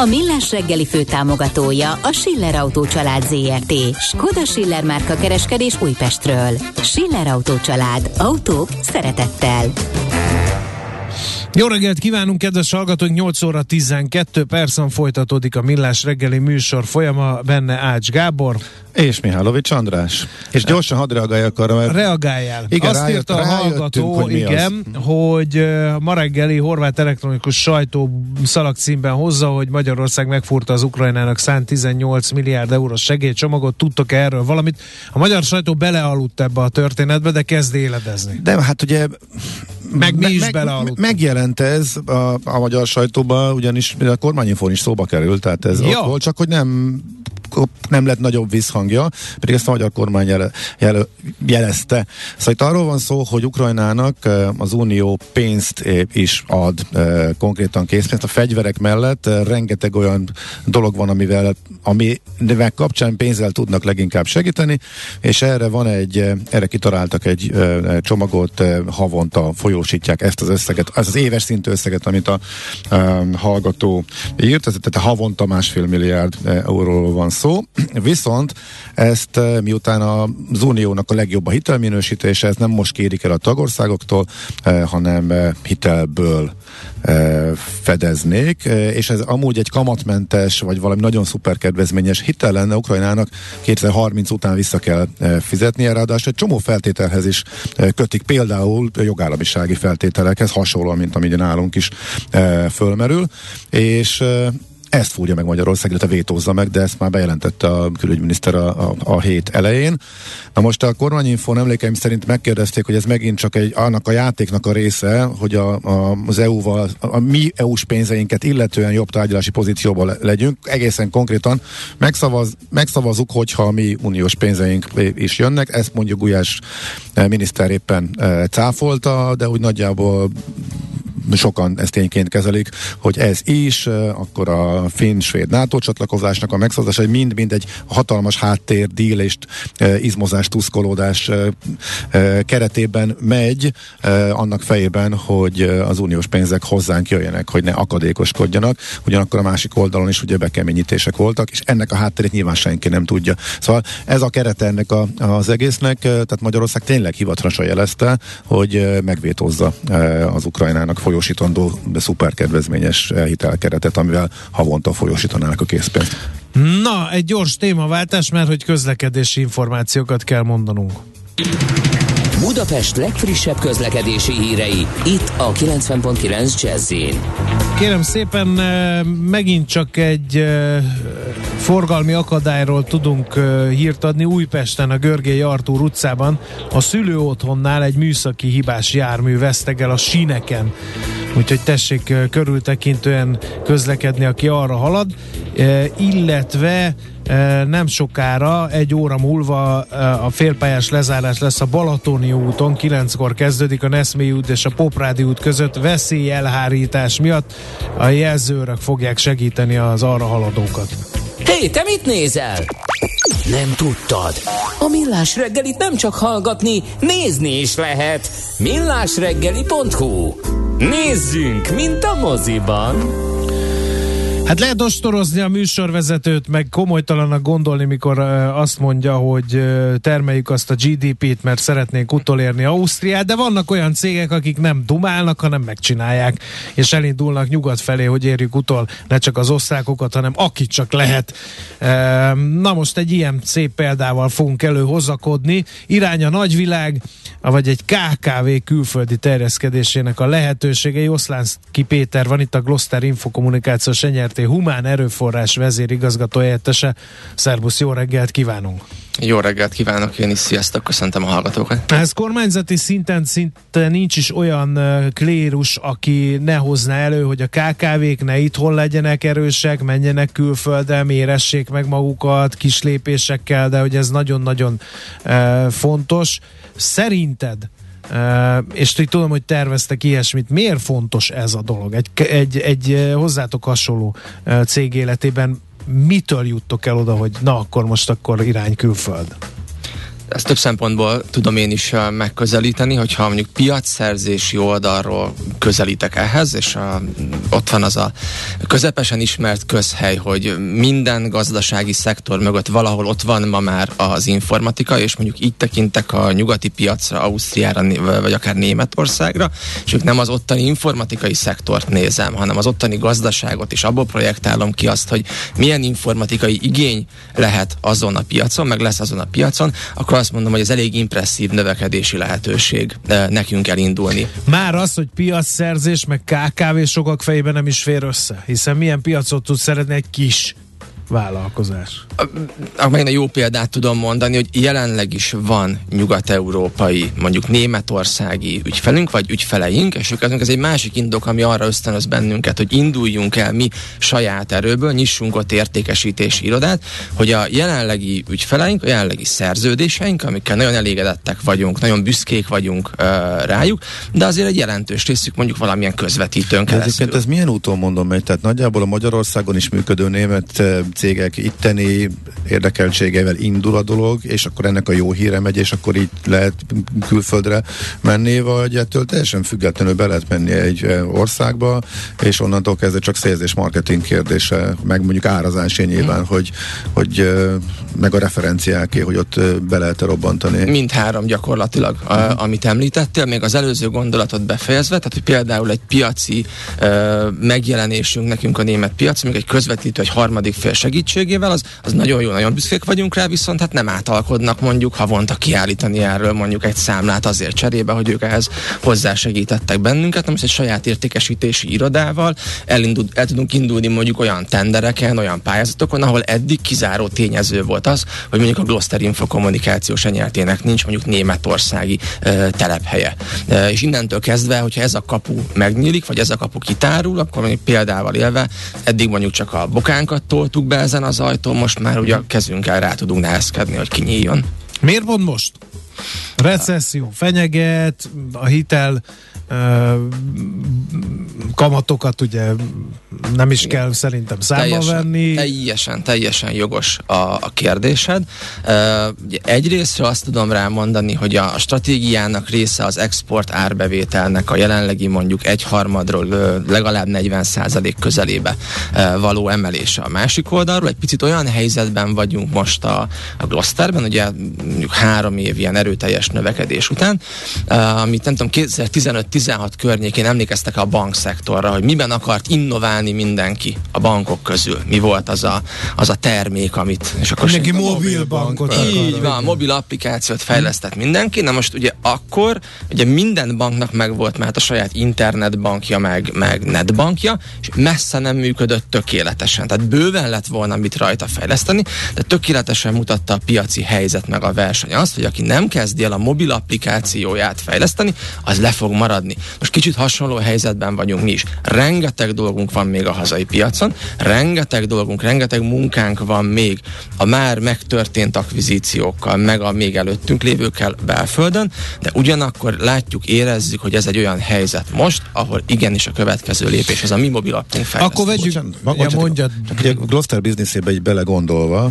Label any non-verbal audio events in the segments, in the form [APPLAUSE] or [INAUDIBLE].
A Millás reggeli fő támogatója a Schiller Autó család ZRT. Skoda Schiller márka kereskedés Újpestről. Schiller Autó család. Autók szeretettel. Jó reggelt kívánunk, kedves hallgatóink! 8 óra 12 percen folytatódik a Millás reggeli műsor folyama, benne Ács Gábor. És Mihálovics András. És gyorsan hadd reagáljak arra, mert... Reagáljál. Igen, Azt rájött, írta a hallgató, hogy igen, az. hogy uh, ma reggeli horvát elektronikus sajtó szalagcímben hozza, hogy Magyarország megfúrta az Ukrajnának szánt 18 milliárd eurós segélycsomagot. Tudtok erről valamit? A magyar sajtó belealudt ebbe a történetbe, de kezd éledezni. De hát ugye... Meg mi is meg, belealudtunk. Megjelent ez a, a magyar sajtóban, ugyanis a kormányinfón is szóba került, tehát ez Ja. ott volt, csak hogy nem nem lett nagyobb visszhangja, pedig ezt a magyar kormány jele, jele, jelezte. Szóval itt arról van szó, hogy Ukrajnának az Unió pénzt is ad, konkrétan készpénzt. A fegyverek mellett rengeteg olyan dolog van, amivel, amivel kapcsán pénzzel tudnak leginkább segíteni, és erre van egy, erre kitaláltak egy csomagot, havonta folyósítják ezt az összeget, ez az éves szintű összeget, amit a eh, hallgató írt, tehát havonta másfél milliárd euróról van szó. Viszont ezt eh, miután az uniónak a legjobb a hitelminősítése, ezt nem most kérik el a tagországoktól, eh, hanem eh, hitelből fedeznék, és ez amúgy egy kamatmentes, vagy valami nagyon szuper kedvezményes hitel lenne Ukrajnának. 2030 után vissza kell fizetnie, ráadásul egy csomó feltételhez is kötik, például jogállamisági feltételekhez, hasonlóan, mint ami nálunk is fölmerül, és ezt fúrja meg Magyarország, illetve vétózza meg, de ezt már bejelentette a külügyminiszter a, a, a hét elején. Na most a kormányinfón emlékeim szerint megkérdezték, hogy ez megint csak egy, annak a játéknak a része, hogy a, a, az EU-val, a, a mi EU-s pénzeinket illetően jobb tárgyalási pozícióban le, legyünk. Egészen konkrétan megszavaz, megszavazuk, hogyha a mi uniós pénzeink is jönnek. Ezt mondjuk Gulyás eh, miniszter éppen eh, cáfolta, de úgy nagyjából sokan ezt tényként kezelik, hogy ez is, akkor a finn-svéd NATO csatlakozásnak a megszavazása, hogy mind-mind egy hatalmas háttér, díl és eh, izmozás, tuszkolódás keretében megy, annak fejében, hogy az uniós pénzek hozzánk jöjjenek, hogy ne akadékoskodjanak, ugyanakkor a másik oldalon is ugye bekeményítések voltak, és ennek a hátterét nyilván senki nem tudja. Szóval ez a kerete ennek a, az egésznek, eh, tehát Magyarország tényleg hivatalosan jelezte, hogy megvétózza az Ukrajnának folyósítandó de szuper kedvezményes eh, hitelkeretet, amivel havonta folyósítanának a készpénzt. Na, egy gyors témaváltás, mert hogy közlekedési információkat kell mondanunk. Budapest legfrissebb közlekedési hírei, itt a 90.9 jazz Kérem szépen, megint csak egy forgalmi akadályról tudunk hírt adni. Újpesten, a Görgély Artúr utcában a szülő otthonnál egy műszaki hibás jármű vesztegel a síneken. Úgyhogy tessék körültekintően közlekedni, aki arra halad. Illetve nem sokára, egy óra múlva a félpályás lezárás lesz a Balatoni úton, 9-kor kezdődik a Neszmé út és a Poprádi út között veszélyelhárítás miatt a jelzőrök fogják segíteni az arra haladókat. Hé, te mit nézel? Nem tudtad? A Millás reggelit nem csak hallgatni, nézni is lehet. millásreggeli.hu Nézzünk, mint a moziban. Hát lehet ostorozni a műsorvezetőt, meg komolytalanak gondolni, mikor azt mondja, hogy termeljük azt a GDP-t, mert szeretnénk utolérni Ausztriát, de vannak olyan cégek, akik nem dumálnak, hanem megcsinálják, és elindulnak nyugat felé, hogy érjük utol ne csak az osztrákokat, hanem akit csak lehet. Na most egy ilyen szép példával fogunk előhozakodni. Irány a nagyvilág, vagy egy KKV külföldi terjeszkedésének a lehetőségei. Oszlánszki Péter van itt a Gloster Infokommunikációs Enyerté ZRT humán erőforrás vezérigazgató helyettese. Szerbusz, jó reggelt kívánunk! Jó reggelt kívánok én is, sziasztok, köszöntöm a hallgatókat. Ez kormányzati szinten szinte nincs is olyan klérus, aki ne hozna elő, hogy a KKV-k ne itthon legyenek erősek, menjenek külföldre, méressék meg magukat kis lépésekkel, de hogy ez nagyon-nagyon fontos. Szerinted És tudom, hogy terveztek ilyesmit. Miért fontos ez a dolog? Egy, egy, egy hozzátok hasonló cég életében mitől juttok el oda, hogy na akkor most akkor irány külföld? Ezt több szempontból tudom én is megközelíteni, hogyha mondjuk piacszerzési oldalról közelítek ehhez, és a, ott van az a közepesen ismert közhely, hogy minden gazdasági szektor mögött valahol ott van ma már az informatika, és mondjuk így tekintek a nyugati piacra, Ausztriára, vagy akár Németországra, és nem az ottani informatikai szektort nézem, hanem az ottani gazdaságot, és abból projektálom ki azt, hogy milyen informatikai igény lehet azon a piacon, meg lesz azon a piacon, akkor azt mondom, hogy ez elég impresszív növekedési lehetőség nekünk elindulni. Már az, hogy piacszerzés, meg KKV sokak fejében nem is fér össze, hiszen milyen piacot tud szeretni egy kis vállalkozás. Meg jó példát tudom mondani, hogy jelenleg is van nyugat-európai, mondjuk németországi ügyfelünk, vagy ügyfeleink, és ők ez egy másik indok, ami arra ösztönöz bennünket, hogy induljunk el mi saját erőből, nyissunk ott értékesítési irodát, hogy a jelenlegi ügyfeleink, a jelenlegi szerződéseink, amikkel nagyon elégedettek vagyunk, nagyon büszkék vagyunk uh, rájuk, de azért egy jelentős részük mondjuk valamilyen közvetítőn keresztül. Ez milyen úton mondom megy? Tehát nagyjából a Magyarországon is működő német cégek itteni érdekeltségeivel indul a dolog, és akkor ennek a jó híre megy, és akkor így lehet külföldre menni, vagy ettől teljesen függetlenül be lehet menni egy országba, és onnantól kezdve csak sales és marketing kérdése, meg mondjuk árazásé nyilván, hogy, hogy meg a referenciáké, hogy ott be lehet robbantani. Mindhárom gyakorlatilag, uh-huh. a, mhm. amit említettél, még az előző gondolatot befejezve, tehát hogy például egy piaci megjelenésünk nekünk a német piac, még egy közvetítő, egy harmadik fél segítségével, az, az nagyon jó, nagyon büszkék vagyunk rá, viszont hát nem átalkodnak mondjuk havonta kiállítani erről mondjuk egy számlát azért cserébe, hogy ők ehhez hozzásegítettek bennünket, nem most egy saját értékesítési irodával elindul, el tudunk indulni mondjuk olyan tendereken, olyan pályázatokon, ahol eddig kizáró tényező volt az, hogy mondjuk a Gloster infokommunikációs enyertének nincs mondjuk németországi e, telephelye. E, és innentől kezdve, hogyha ez a kapu megnyílik, vagy ez a kapu kitárul, akkor mondjuk példával élve, eddig mondjuk csak a bokánkat toltuk be ezen az ajtón, most már ugye a kezünkkel rá tudunk nehezkedni, hogy kinyíljon. Miért van most? Recesszió fenyeget, a hitel kamatokat ugye nem is kell szerintem számba teljesen, venni. Teljesen, teljesen jogos a, a kérdésed. Ugye egyrésztről azt tudom rámondani, hogy a stratégiának része az export árbevételnek a jelenlegi mondjuk egyharmadról legalább 40 közelébe való emelése. A másik oldalról egy picit olyan helyzetben vagyunk most a, a Glosterben, ugye mondjuk három év ilyen erőteljes növekedés után, amit nem tudom, 2015 16 környékén emlékeztek a bankszektorra, hogy miben akart innoválni mindenki a bankok közül. Mi volt az a, az a termék, amit... És akkor mindenki mobil bankot akar. Így van, mobil applikációt fejlesztett mindenki. Na most ugye akkor ugye minden banknak meg volt már a saját internetbankja, meg, meg netbankja, és messze nem működött tökéletesen. Tehát bőven lett volna mit rajta fejleszteni, de tökéletesen mutatta a piaci helyzet meg a verseny azt, hogy aki nem kezdi el a mobil applikációját fejleszteni, az le fog maradni. Most kicsit hasonló helyzetben vagyunk mi is. Rengeteg dolgunk van még a hazai piacon, rengeteg dolgunk, rengeteg munkánk van még a már megtörtént akvizíciókkal, meg a még előttünk lévőkkel belföldön, de ugyanakkor látjuk, érezzük, hogy ez egy olyan helyzet most, ahol igenis a következő lépés az a mi mobil appunk Akkor vegyük, ja, mondjad. Csak egy Gloster bizniszébe egy belegondolva,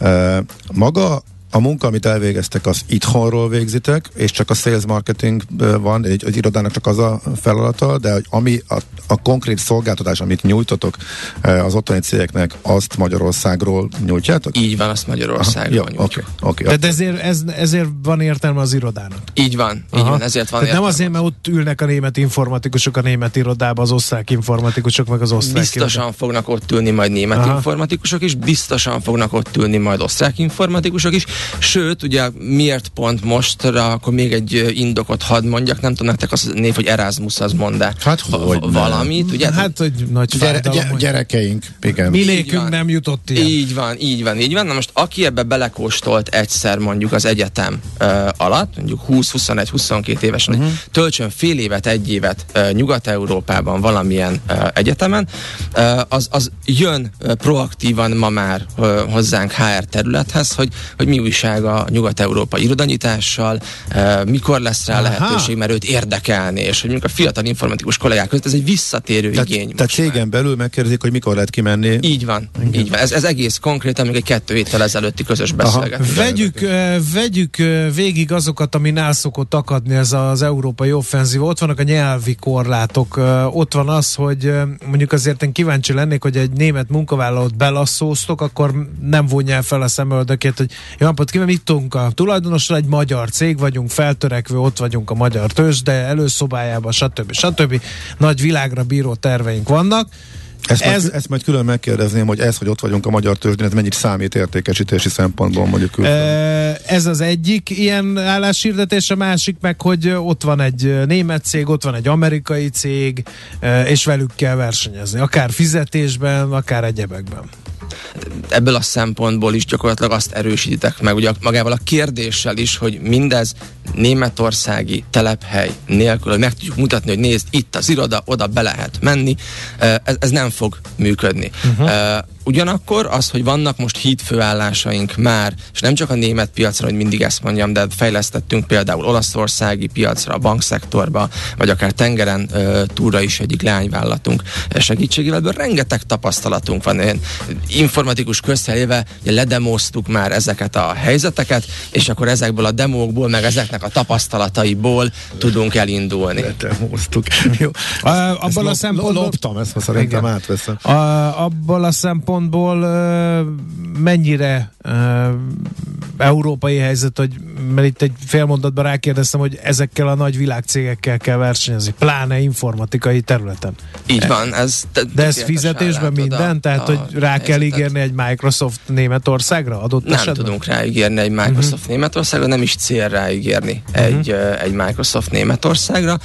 uh, maga a munka, amit elvégeztek, az itthonról végzitek, és csak a sales marketing van, egy, az irodának csak az a feladata, de ami a, a konkrét szolgáltatás, amit nyújtotok az otthoni cégeknek, azt Magyarországról nyújtjátok? Így van, azt Magyarországról Aha, nyújtjuk. Okay, okay, De ezért, ez, ezért van értelme az irodának? Így van, így Aha. van, ezért van Tehát nem azért, mert ott ülnek a német informatikusok a német irodába, az osztrák informatikusok, meg az osztrák Biztosan irodában. fognak ott ülni majd német Aha. informatikusok is, biztosan fognak ott ülni majd osztrák informatikusok is, Sőt, ugye miért pont mostra, akkor még egy indokot hadd mondjak, nem tudom nektek az név, hogy Erasmus az mond Hát hogy valamit, ugye? Hát, hogy nagy Gyere, gy- gyerekeink, igen. Mi nékünk nem jutott ilyen. Így van, így van, így van. Na most aki ebbe belekóstolt egyszer mondjuk az egyetem uh, alatt, mondjuk 20-21-22 évesen, uh-huh. hogy töltsön fél évet, egy évet uh, Nyugat-Európában valamilyen uh, egyetemen, uh, az, az jön uh, proaktívan ma már uh, hozzánk HR területhez, hogy, hogy mi újság a Nyugat-Európa irodanyitással, uh, mikor lesz rá Aha. lehetőség, mert őt érdekelni, és hogy mondjuk a fiatal informatikus kollégák között ez egy visszatérő tehát, igény. Tehát cégen belül megkérdezik, hogy mikor lehet kimenni. Így van, Igen. így van. Ez, ez egész konkrétan, még egy kettő héttel ezelőtti közös beszélgetés. Vegyük, vegyük végig azokat, ami nál szokott akadni ez az európai offenzív. Ott vannak a nyelvi korlátok, ott van az, hogy mondjuk azért én kíváncsi lennék, hogy egy német munkavállalót belasszóztok, akkor nem vonja fel a szemöldökét, hogy jó napot kíván, itt tudunk a tulajdonosra, egy magyar cég vagyunk, feltörekvő, ott vagyunk a magyar tőzs, de előszobájában, stb. stb. Nagy világra bíró terveink vannak. Ezt, ez, majd, ezt majd külön megkérdezném, hogy ez, hogy ott vagyunk a magyar tőzsdén, ez mennyit számít értékesítési szempontból mondjuk külföldön. Ez az egyik ilyen álláshirdetés, a másik meg, hogy ott van egy német cég, ott van egy amerikai cég, és velük kell versenyezni, akár fizetésben, akár egyebekben ebből a szempontból is gyakorlatilag azt erősítitek meg, ugye magával a kérdéssel is, hogy mindez németországi telephely nélkül, hogy meg tudjuk mutatni, hogy nézd, itt az iroda, oda be lehet menni, ez, ez nem fog működni. Uh-huh. Ugyanakkor az, hogy vannak most hídfőállásaink már, és nem csak a német piacra, hogy mindig ezt mondjam, de fejlesztettünk például olaszországi piacra, a bankszektorba, vagy akár tengeren uh, túra is egyik leányvállalatunk segítségével, ebből rengeteg tapasztalatunk van. Én informatikus közteléve ledemoztuk már ezeket a helyzeteket, és akkor ezekből a demókból, meg ezeknek a tapasztalataiból tudunk elindulni. Ledemoztuk. Jó. Uh, abban a szempontból... Loptam ezt, ha szerintem átveszem. Uh, abban a szempontból szempontból mennyire európai helyzet, hogy mert itt egy félmondatban rákérdeztem, hogy ezekkel a nagy világcégekkel kell versenyezni, pláne informatikai területen. Így van. Ez de ez fizetésben minden? A, tehát, a hogy rá helyzetet. kell ígérni egy Microsoft Németországra adott Nem esetben? tudunk ráígérni egy Microsoft uh-huh. Németországra, nem is cél ráígérni uh-huh. egy, egy Microsoft Németországra.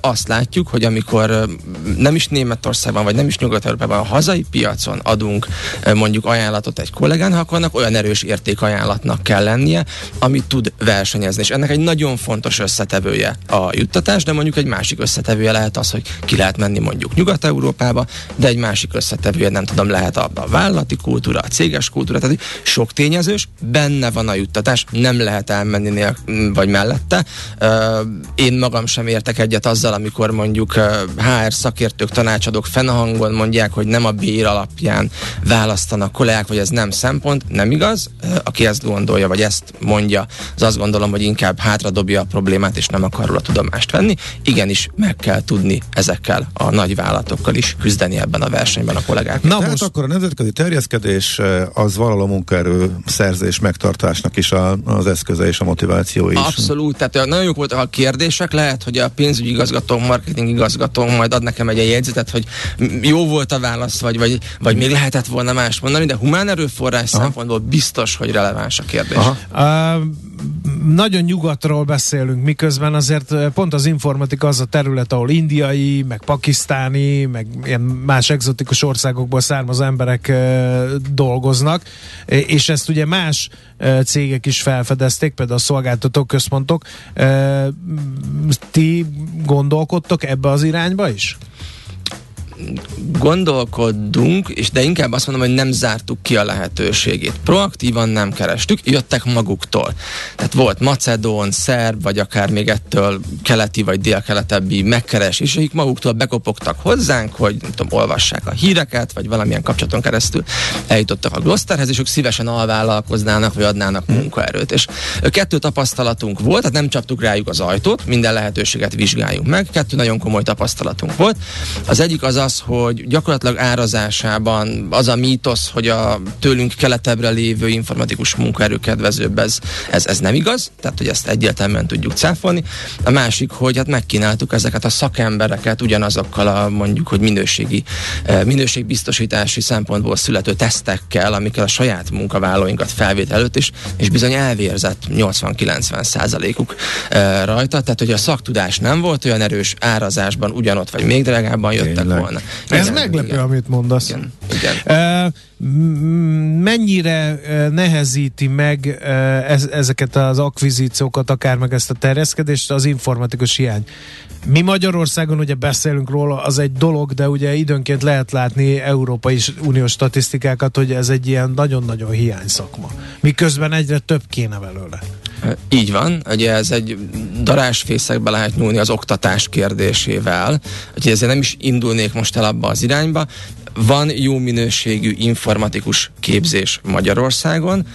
Azt látjuk, hogy amikor nem is Németországban, vagy nem is Nyugat-Európában, a hazai piacon adunk mondjuk ajánlatot egy kollégának, annak olyan erős értékajánlatnak kell lennie, amit tud versenyezni. És ennek egy nagyon fontos összetevője a juttatás, de mondjuk egy másik összetevője lehet az, hogy ki lehet menni mondjuk Nyugat-Európába, de egy másik összetevője nem tudom, lehet a, a vállalati kultúra, a céges kultúra, tehát sok tényezős, benne van a juttatás, nem lehet elmenni nél, vagy mellette. Én magam sem értek egyet azzal, amikor mondjuk HR szakértők, tanácsadók fennhangon mondják, hogy nem a bér alapján választanak kollégák, vagy ez nem szempont, nem igaz. Aki ezt gondolja, vagy ezt mondja, az azt gondolom, hogy inkább hátradobja a problémát, és nem akar róla tudomást venni. Igenis, meg kell tudni ezekkel a nagy vállalatokkal is küzdeni ebben a versenyben a kollégák. Na Tehát most akkor a nemzetközi terjeszkedés az valahol a munkaerő szerzés megtartásnak is a, az eszköze és a motiváció is. Abszolút, tehát nagyon jók voltak a kérdések, lehet, hogy a pénzügyi igazgató, marketing igazgató majd ad nekem egy jegyzetet, hogy jó volt a válasz, vagy, vagy, vagy még lehetett volna más mondani, de humán erőforrás Aha. szempontból biztos, hogy releváns a kérdés. Aha. Uh, nagyon nyugatról beszélünk, miközben azért pont az informatika az a terület, ahol indiai, meg pakisztáni, meg ilyen más egzotikus országokból származó emberek uh, dolgoznak, és ezt ugye más uh, cégek is felfedezték, például a szolgáltató központok. Uh, ti gondolkodtok ebbe az irányba is? Gondolkodunk, és de inkább azt mondom, hogy nem zártuk ki a lehetőségét. Proaktívan nem kerestük, jöttek maguktól. Tehát volt macedón, szerb, vagy akár még ettől keleti vagy délkeletebbi megkeres, és akik maguktól bekopogtak hozzánk, hogy nem tudom, olvassák a híreket, vagy valamilyen kapcsolaton keresztül eljutottak a Glosterhez, és ők szívesen alvállalkoznának, vagy adnának munkaerőt. És kettő tapasztalatunk volt, tehát nem csaptuk rájuk az ajtót, minden lehetőséget vizsgáljunk meg, kettő nagyon komoly tapasztalatunk volt. Az egyik az az, az, hogy gyakorlatilag árazásában az a mítosz, hogy a tőlünk keletebbre lévő informatikus munkaerő kedvezőbb, ez, ez, ez nem igaz, tehát hogy ezt egyértelműen tudjuk cáfolni. A másik, hogy hát megkínáltuk ezeket a szakembereket ugyanazokkal a mondjuk, hogy minőségi, minőségbiztosítási szempontból születő tesztekkel, amikkel a saját munkavállalóinkat felvétel előtt is, és bizony elvérzett 80-90 százalékuk rajta, tehát hogy a szaktudás nem volt olyan erős árazásban, ugyanott vagy még drágábban jöttek Tényleg. volna. Ez igen, meglepő, igen. amit mondasz. Igen, igen. Uh, mennyire nehezíti meg ez, ezeket az akvizíciókat, akár meg ezt a terjeszkedést az informatikus hiány? Mi Magyarországon ugye beszélünk róla, az egy dolog, de ugye időnként lehet látni Európai Uniós statisztikákat, hogy ez egy ilyen nagyon-nagyon hiány szakma. Miközben egyre több kéne belőle. Így van, ugye ez egy darásfészekbe lehet nyúlni az oktatás kérdésével, úgyhogy ezért nem is indulnék most el abba az irányba. Van jó minőségű informatikus képzés Magyarországon,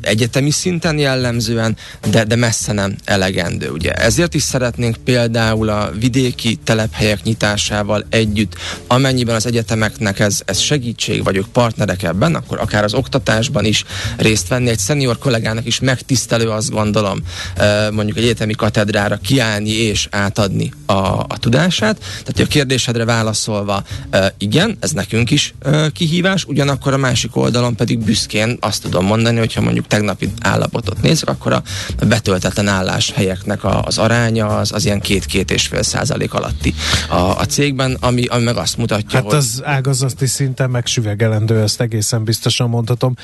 egyetemi szinten jellemzően, de, de messze nem elegendő. Ugye. Ezért is szeretnénk például a vidéki telephelyek nyitásával együtt, amennyiben az egyetemeknek ez, ez segítség, vagy ők partnerek ebben, akkor akár az oktatásban is részt venni. Egy szenior kollégának is megtisztelő, azt gondolom, mondjuk egy egyetemi katedrára kiállni és átadni a, a tudását. Tehát a kérdésedre válaszolva, igen, ez nekünk nekünk is ö, kihívás, ugyanakkor a másik oldalon pedig büszkén azt tudom mondani, hogyha mondjuk tegnapi állapotot nézzük, akkor a betöltetlen álláshelyeknek a, az aránya az, az ilyen két-két és fél százalék alatti a, a cégben, ami, ami meg azt mutatja, hát hogy... az ágazati szinten megsüvegelendő, ezt egészen biztosan mondhatom.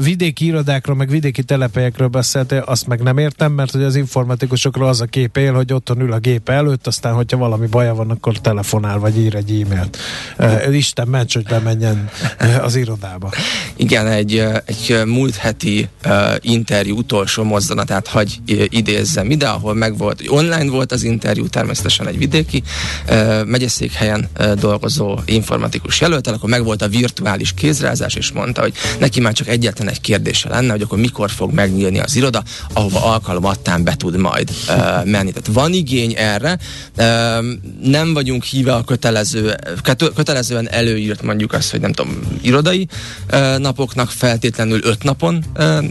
Vidéki irodákról, meg vidéki telephelyekről beszéltél, azt meg nem értem, mert hogy az informatikusokról az a kép él, hogy otthon ül a gép előtt, aztán hogyha valami baja van, akkor telefonál, vagy ír egy e-mailt. Isten ments, hogy bemenjen az irodába. Igen, egy, egy múlt heti uh, interjú utolsó mozzanatát hagy idézzem ide, ahol meg volt, online volt az interjú, természetesen egy vidéki uh, megyeszékhelyen uh, dolgozó informatikus jelöltel, akkor meg volt a virtuális kézrázás, és mondta, hogy neki már csak egyetlen egy kérdése lenne, hogy akkor mikor fog megnyílni az iroda, ahova alkalomattán be tud majd uh, menni. Tehát van igény erre, nem vagyunk híve a kötelező, kötelezően előírt mondjuk azt, hogy nem tudom, irodai napoknak feltétlenül öt napon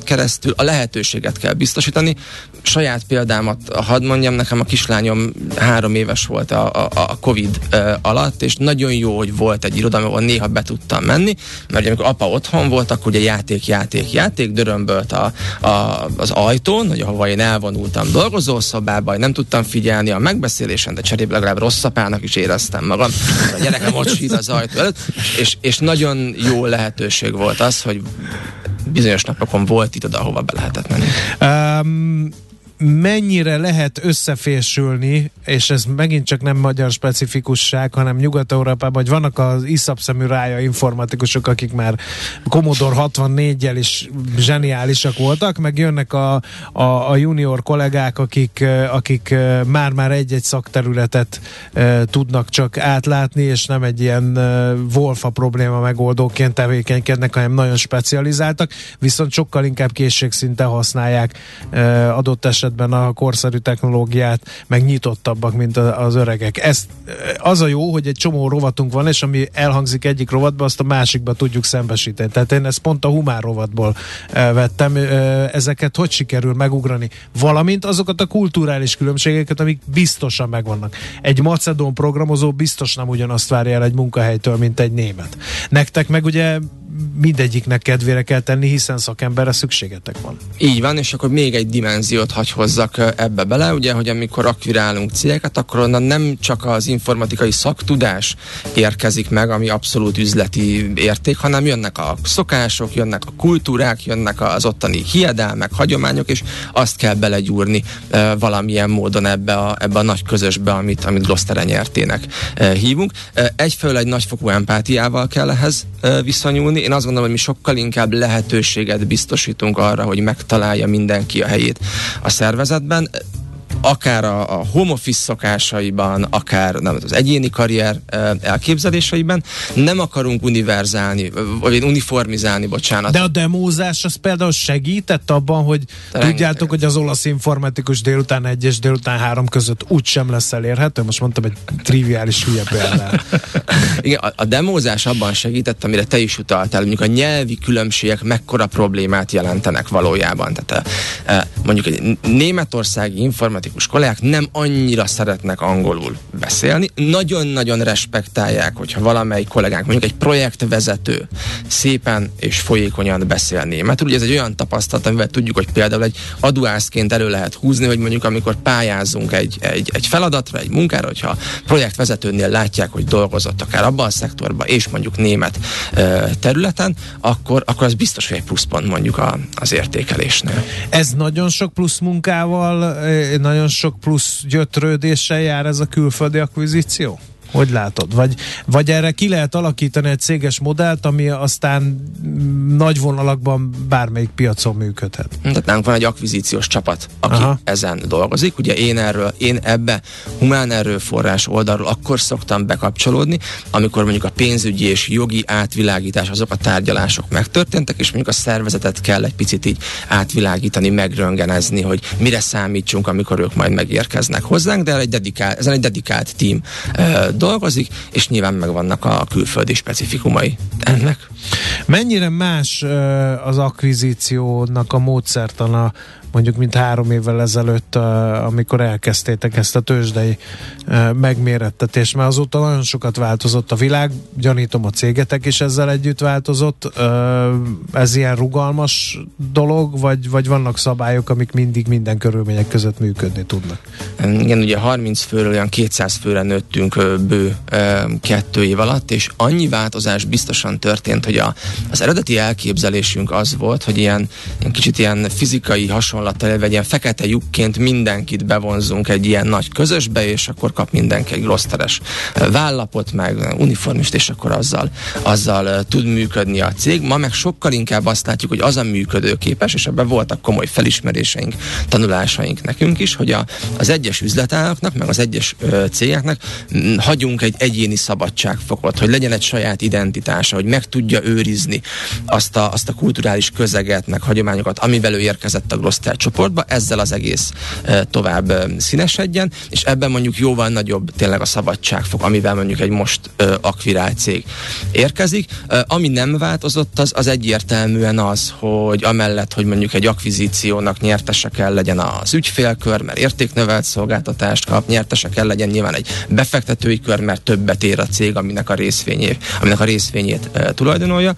keresztül a lehetőséget kell biztosítani. Saját példámat hadd mondjam, nekem a kislányom három éves volt a, a, a Covid alatt, és nagyon jó, hogy volt egy iroda, ahol néha be tudtam menni, mert amikor apa otthon volt, akkor ugye játék, játék, játék, dörömbölt a, a, az ajtón, hogy ahova én elvonultam dolgozószobába, nem tudtam figyelni a megbeszélésen, de cserébe legalább rossz apának is éreztem magam. A gyerekem ott sír az ajtó előtt, és, és nagyon jó lehetőség volt az, hogy bizonyos napokon volt itt oda, ahova be lehetett menni. Um, mennyire lehet összefésülni, és ez megint csak nem magyar specifikusság, hanem Nyugat-Európában, hogy vannak az iszap szemű rája informatikusok, akik már Commodore 64-jel is zseniálisak voltak, meg jönnek a, a, a junior kollégák, akik, akik már-már egy-egy szakterületet e, tudnak csak átlátni, és nem egy ilyen e, Wolfa probléma megoldóként tevékenykednek, hanem nagyon specializáltak, viszont sokkal inkább készségszinten használják e, adott esetben esetben a korszerű technológiát meg nyitottabbak, mint az öregek. Ez, az a jó, hogy egy csomó rovatunk van, és ami elhangzik egyik rovatba, azt a másikba tudjuk szembesíteni. Tehát én ezt pont a humán rovatból vettem. Ezeket hogy sikerül megugrani? Valamint azokat a kulturális különbségeket, amik biztosan megvannak. Egy macedón programozó biztos nem ugyanazt várja el egy munkahelytől, mint egy német. Nektek meg ugye mindegyiknek kedvére kell tenni, hiszen szakemberre szükségetek van. Így van, és akkor még egy dimenziót hagy hozzak ebbe bele, ugye, hogy amikor akvirálunk cégeket, akkor onnan nem csak az informatikai szaktudás érkezik meg, ami abszolút üzleti érték, hanem jönnek a szokások, jönnek a kultúrák, jönnek az ottani hiedelmek, hagyományok, és azt kell belegyúrni e, valamilyen módon ebbe a, ebbe a nagy közösbe, amit, amit Gloster nyertének e, hívunk. E, egyfelől egy nagyfokú empátiával kell ehhez e, viszonyulni, én azt gondolom, hogy mi sokkal inkább lehetőséget biztosítunk arra, hogy megtalálja mindenki a helyét a szervezetben akár a, a home office szokásaiban, akár nem, az egyéni karrier elképzeléseiben nem akarunk univerzálni, vagy uniformizálni, bocsánat. De a demózás az például segített abban, hogy Rengeteg. tudjátok, hogy az olasz informatikus délután egy és délután három között úgy sem lesz elérhető? Most mondtam egy triviális hülye példát. [LAUGHS] Igen, a, a demózás abban segített, amire te is utaltál, mondjuk a nyelvi különbségek mekkora problémát jelentenek valójában. Tehát mondjuk egy németországi informatikus kollégák nem annyira szeretnek angolul beszélni, nagyon-nagyon respektálják, hogyha valamelyik kollégánk, mondjuk egy projektvezető szépen és folyékonyan beszél németül. Ugye ez egy olyan tapasztalat, amivel tudjuk, hogy például egy aduászként elő lehet húzni, hogy mondjuk amikor pályázunk egy, egy, egy feladatra, egy munkára, hogyha projektvezetőnél látják, hogy dolgozott akár abban a szektorban, és mondjuk német területen, akkor, akkor az biztos, hogy egy pluszpont mondjuk a, az értékelésnél. Ez nagyon sok plusz munkával, nagyon sok plusz gyötrődéssel jár ez a külföldi akvizíció? Hogy látod? Vagy, vagy erre ki lehet alakítani egy céges modellt, ami aztán nagy vonalakban bármelyik piacon működhet? Tehát nálunk van egy akvizíciós csapat, aki Aha. ezen dolgozik. Ugye én erről, én ebbe humán erőforrás oldalról akkor szoktam bekapcsolódni, amikor mondjuk a pénzügyi és jogi átvilágítás, azok a tárgyalások megtörténtek, és mondjuk a szervezetet kell egy picit így átvilágítani, megröngenezni, hogy mire számítsunk, amikor ők majd megérkeznek hozzánk, de egy dedikált, ezen egy dedikált tím dolgozik, és nyilván megvannak a külföldi specifikumai ennek. Mennyire más az akvizíciónak a módszertana mondjuk mint három évvel ezelőtt, amikor elkezdtétek ezt a tőzsdei megmérettetést, mert azóta nagyon sokat változott a világ, gyanítom a cégetek is ezzel együtt változott. Ez ilyen rugalmas dolog, vagy, vagy vannak szabályok, amik mindig minden körülmények között működni tudnak? Igen, ugye 30 főről olyan 200 főre nőttünk bő kettő év alatt, és annyi változás biztosan történt, hogy a, az eredeti elképzelésünk az volt, hogy ilyen, ilyen kicsit ilyen fizikai hasonló hasonlattal élve egy ilyen fekete lyukként mindenkit bevonzunk egy ilyen nagy közösbe, és akkor kap mindenki egy rossz teres vállapot, meg uniformist, és akkor azzal, azzal tud működni a cég. Ma meg sokkal inkább azt látjuk, hogy az a működőképes, és ebben voltak komoly felismeréseink, tanulásaink nekünk is, hogy a, az egyes üzletágaknak, meg az egyes ö, cégeknek hagyunk egy egyéni szabadságfokot, hogy legyen egy saját identitása, hogy meg tudja őrizni azt a, azt a kulturális közeget, meg hagyományokat, amivel ő érkezett a grossz csoportba, ezzel az egész tovább színesedjen, és ebben mondjuk jóval nagyobb tényleg a szabadságfok, amivel mondjuk egy most akvirált cég érkezik. Ami nem változott, az, az egyértelműen az, hogy amellett, hogy mondjuk egy akvizíciónak nyertese kell legyen az ügyfélkör, mert értéknövelt szolgáltatást kap, nyertese kell legyen nyilván egy befektetői kör, mert többet ér a cég, aminek a részvényét, aminek a részvényét e, tulajdonolja.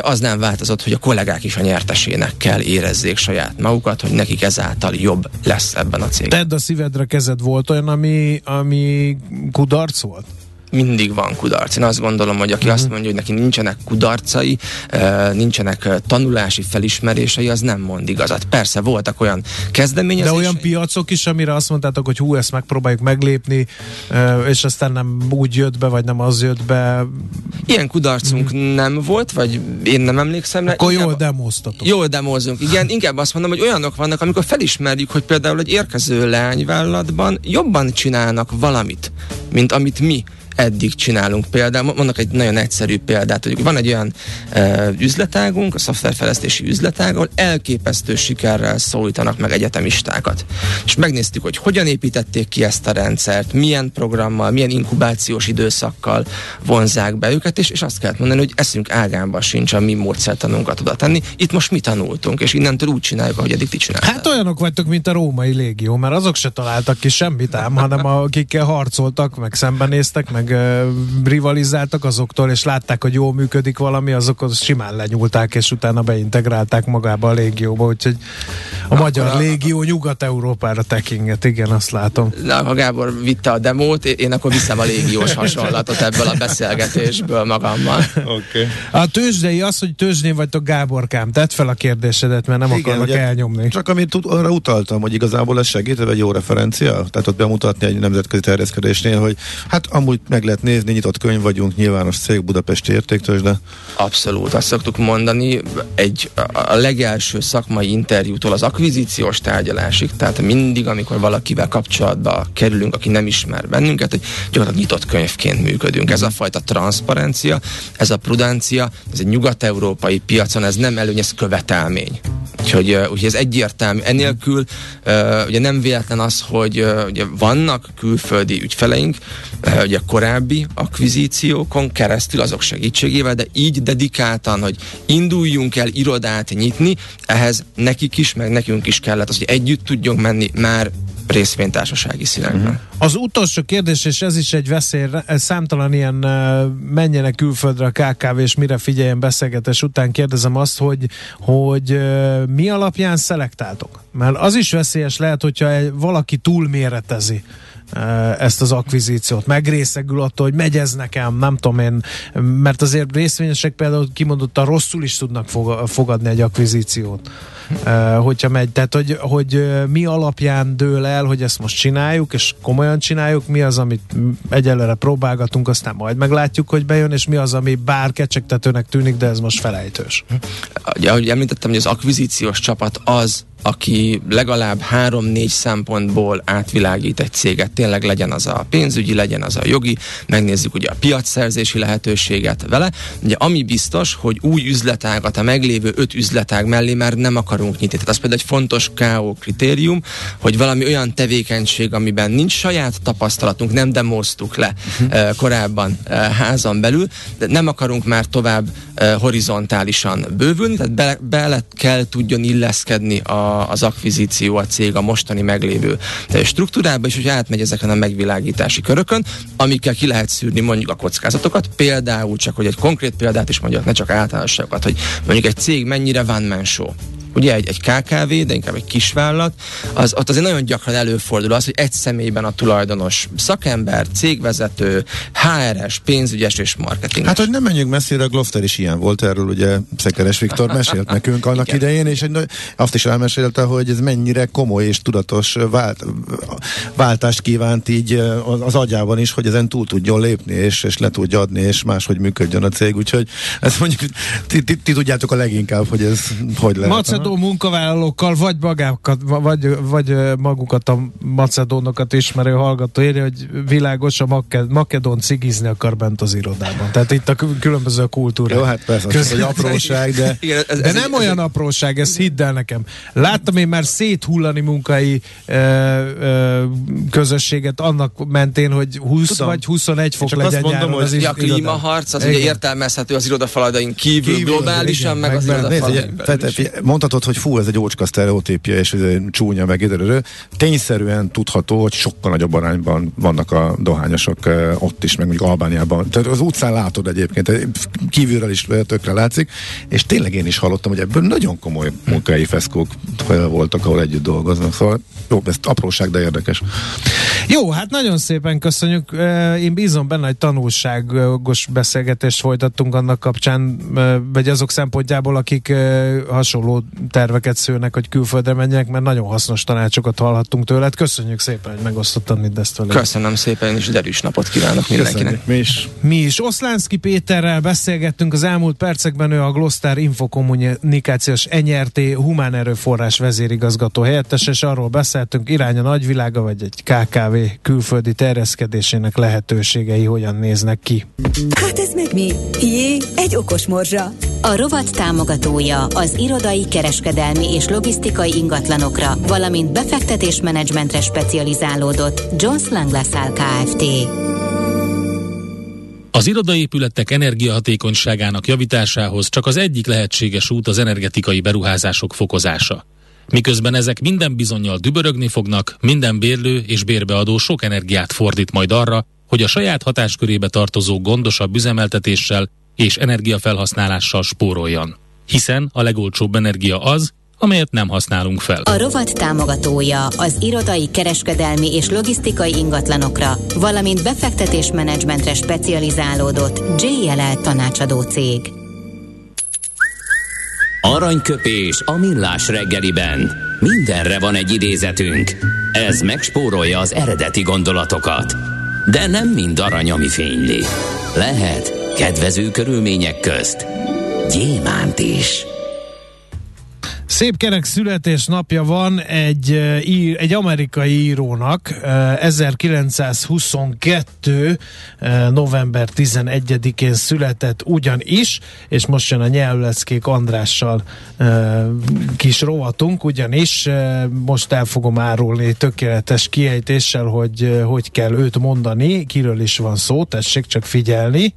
Az nem változott, hogy a kollégák is a nyertesének kell érezzék saját magukat, hogy nekik ezáltal jobb lesz ebben a cégben. Tedd a szívedre kezed volt olyan, ami, ami kudarc volt? Mindig van kudarc. Én azt gondolom, hogy aki uh-huh. azt mondja, hogy neki nincsenek kudarcai, nincsenek tanulási felismerései, az nem mond igazat. Persze voltak olyan kezdeményezések. De olyan piacok is, amire azt mondtátok, hogy hú, ezt megpróbáljuk meglépni, és aztán nem úgy jött be, vagy nem az jött be. Ilyen kudarcunk uh-huh. nem volt, vagy én nem emlékszem rá. Akkor jól demoztatok. Jól demozunk, igen. Inkább azt mondom, hogy olyanok vannak, amikor felismerjük, hogy például egy érkező leányvállalatban jobban csinálnak valamit, mint amit mi eddig csinálunk például. Mondok egy nagyon egyszerű példát, hogy van egy olyan uh, üzletágunk, a szoftverfejlesztési üzletág, ahol elképesztő sikerrel szólítanak meg egyetemistákat. És megnéztük, hogy hogyan építették ki ezt a rendszert, milyen programmal, milyen inkubációs időszakkal vonzák be őket, és, és azt kell mondani, hogy eszünk ágában sincs a mi módszertanunkat oda tenni. Itt most mi tanultunk, és innentől úgy csináljuk, ahogy eddig ti csináltak. Hát olyanok vagytok, mint a római légió, mert azok se találtak ki semmit ám, hanem akikkel harcoltak, meg szembenéztek, meg rivalizáltak azoktól, és látták, hogy jól működik valami, azokat simán lenyúlták, és utána beintegrálták magába a légióba, úgyhogy a Na, magyar a... légió Nyugat-Európára tekinget, igen, azt látom. Na, ha Gábor vitte a demót, én akkor viszem a légiós hasonlatot ebből a beszélgetésből magammal. Okay. A tőzsdei az, hogy tőzsdén vagytok Gáborkám, tedd fel a kérdésedet, mert nem igen, akarnak ugye, elnyomni. Csak amit arra utaltam, hogy igazából ez segít, egy jó referencia, tehát ott bemutatni egy nemzetközi terjeszkedésnél, hogy hát amúgy meg lehet nézni, nyitott könyv vagyunk, nyilvános cég Budapesti értéktős, de... Abszolút, azt szoktuk mondani, egy a legelső szakmai interjútól az akvizíciós tárgyalásig, tehát mindig, amikor valakivel kapcsolatba kerülünk, aki nem ismer bennünket, hogy gyakorlatilag nyitott könyvként működünk. Ez a fajta transzparencia, ez a prudencia, ez egy nyugat-európai piacon, ez nem előny, ez követelmény. Úgyhogy, úgyhogy ez egyértelmű. Enélkül ugye nem véletlen az, hogy ugye vannak külföldi ügyfeleink, ugye korábbi akvizíciókon keresztül azok segítségével, de így dedikáltan, hogy induljunk el irodát nyitni, ehhez nekik is, meg nekünk is kellett az, hogy együtt tudjunk menni már részvénytársasági színekben. Uh-huh. Az utolsó kérdés, és ez is egy veszély, számtalan ilyen menjenek külföldre a KKV, és mire figyeljen beszélgetés után kérdezem azt, hogy, hogy mi alapján szelektáltok? Mert az is veszélyes lehet, hogyha valaki túlméretezi ezt az akvizíciót. Megrészegül attól, hogy megy ez nekem, nem tudom én, mert azért részvényesek például kimondottan rosszul is tudnak fogadni egy akvizíciót hogyha megy. Tehát, hogy, hogy mi alapján dől el, hogy ezt most csináljuk, és komolyan csináljuk, mi az, amit egyelőre próbálgatunk, aztán majd meglátjuk, hogy bejön, és mi az, ami bár kecsegtetőnek tűnik, de ez most felejtős. Ahogy említettem, hogy az akvizíciós csapat az, aki legalább három-négy szempontból átvilágít egy céget, tényleg legyen az a pénzügyi, legyen az a jogi, megnézzük ugye a piacszerzési lehetőséget vele. Ugye ami biztos, hogy új üzletágat a meglévő öt üzletág mellé már nem akarunk nyitni. Tehát az például egy fontos KO kritérium, hogy valami olyan tevékenység, amiben nincs saját tapasztalatunk, nem demoztuk le uh-huh. korábban uh, házon belül, de nem akarunk már tovább uh, horizontálisan bővülni, tehát be, bele kell tudjon illeszkedni a az akvizíció a cég a mostani meglévő struktúrába, és hogy átmegy ezeken a megvilágítási körökön, amikkel ki lehet szűrni mondjuk a kockázatokat, például csak, hogy egy konkrét példát is mondjak, ne csak általánosságokat, hogy mondjuk egy cég mennyire van man ugye egy, egy KKV, de inkább egy kisvállalat, az, ott azért nagyon gyakran előfordul az, hogy egy személyben a tulajdonos szakember, cégvezető, HRS, pénzügyes és marketing. Hát, hogy nem menjünk messzire, Glofter is ilyen volt, erről ugye Szekeres Viktor [LAUGHS] mesélt nekünk annak Igen. idején, és egy, azt is elmesélte, hogy ez mennyire komoly és tudatos vált, váltást kívánt így az agyában is, hogy ezen túl tudjon lépni, és, és le tudja adni, és máshogy működjön a cég, úgyhogy ezt mondjuk ti, ti, ti tudjátok a leginkább, hogy ez hogy lehet macedó munkavállalókkal, vagy magákat, vagy, vagy magukat a macedónokat ismerő hallgató írja, hogy világos, a maked, makedón cigizni akar bent az irodában. Tehát itt a különböző kultúrák. Jó, hát persze, az egy apróság, de... Igen, ez, de ez nem ez, olyan ez, apróság, ez hidd el nekem. Láttam én már széthullani munkai ö, ö, közösséget annak mentén, hogy 20 Tudom. vagy 21 fok legyen azt mondom, hogy az is a klímaharc, az igen. ugye értelmezhető az irodafaladain kívül, kívül globálisan, igen, meg, meg az irodafaladain mondhatod, hogy fú, ez egy ócska sztereotípia, és ez egy csúnya, meg időről. Tényszerűen tudható, hogy sokkal nagyobb arányban vannak a dohányosok ott is, meg mondjuk Albániában. Tehát az utcán látod egyébként, kívülről is tökre látszik, és tényleg én is hallottam, hogy ebből nagyon komoly munkai feszkók voltak, ahol együtt dolgoznak. Szóval jó, ez apróság, de érdekes. Jó, hát nagyon szépen köszönjük. Én bízom benne, hogy tanulságos beszélgetést folytattunk annak kapcsán, vagy azok szempontjából, akik hasonló terveket szőnek, hogy külföldre menjenek, mert nagyon hasznos tanácsokat hallhattunk tőled. Köszönjük szépen, hogy megosztottam mindezt velünk. Köszönöm szépen, és derűs napot kívánok mindenkinek. Köszönjük. Mi is. Mi is. Oszlánszki Péterrel beszélgettünk az elmúlt percekben, ő a Gloster Infokommunikációs NRT humán erőforrás vezérigazgató helyettes, és arról beszéltünk, irány a nagyvilága, vagy egy KKV külföldi terjeszkedésének lehetőségei hogyan néznek ki. Hát ez meg mi? Jé, egy okos morzsa. A rovat támogatója az irodai, kereskedelmi és logisztikai ingatlanokra, valamint befektetésmenedzsmentre specializálódott Jones Lang LaSalle Kft. Az irodaépületek energiahatékonyságának javításához csak az egyik lehetséges út az energetikai beruházások fokozása. Miközben ezek minden bizonyal dübörögni fognak, minden bérlő és bérbeadó sok energiát fordít majd arra, hogy a saját hatáskörébe tartozó gondosabb üzemeltetéssel és energiafelhasználással spóroljon. Hiszen a legolcsóbb energia az, amelyet nem használunk fel. A rovat támogatója az irodai, kereskedelmi és logisztikai ingatlanokra, valamint befektetésmenedzsmentre specializálódott JLL tanácsadó cég. Aranyköpés a millás reggeliben. Mindenre van egy idézetünk. Ez megspórolja az eredeti gondolatokat. De nem mind arany, ami fényli. Lehet kedvező körülmények közt gyémánt is. Szép kerek születésnapja van egy, egy amerikai írónak, 1922. november 11-én született ugyanis, és most jön a nyelvleckék Andrással kis rovatunk, ugyanis most el fogom árulni tökéletes kiejtéssel, hogy hogy kell őt mondani, kiről is van szó, tessék csak figyelni.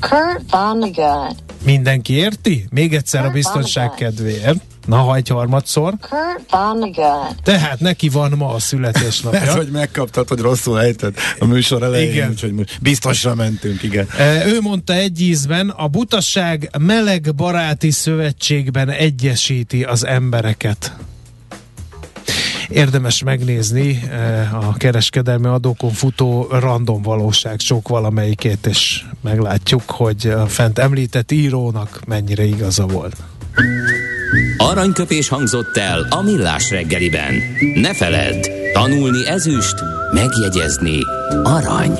Kurt Vonnegut. Mindenki érti? Még egyszer a biztonság kedvéért. Na, ha egy harmadszor. Kurt Vonnegut. Tehát neki van ma a születésnapja. Ez, hogy megkaptad, hogy rosszul ejtett a műsor elején, Igen. úgyhogy biztosra mentünk, igen. E, Ő mondta egy ízben, a butaság meleg baráti szövetségben egyesíti az embereket. Érdemes megnézni e, a kereskedelmi adókon futó random valóság sok valamelyikét, és meglátjuk, hogy a fent említett írónak mennyire igaza volt. Aranyköpés hangzott el a millás reggeliben. Ne feledd, tanulni ezüst, megjegyezni arany.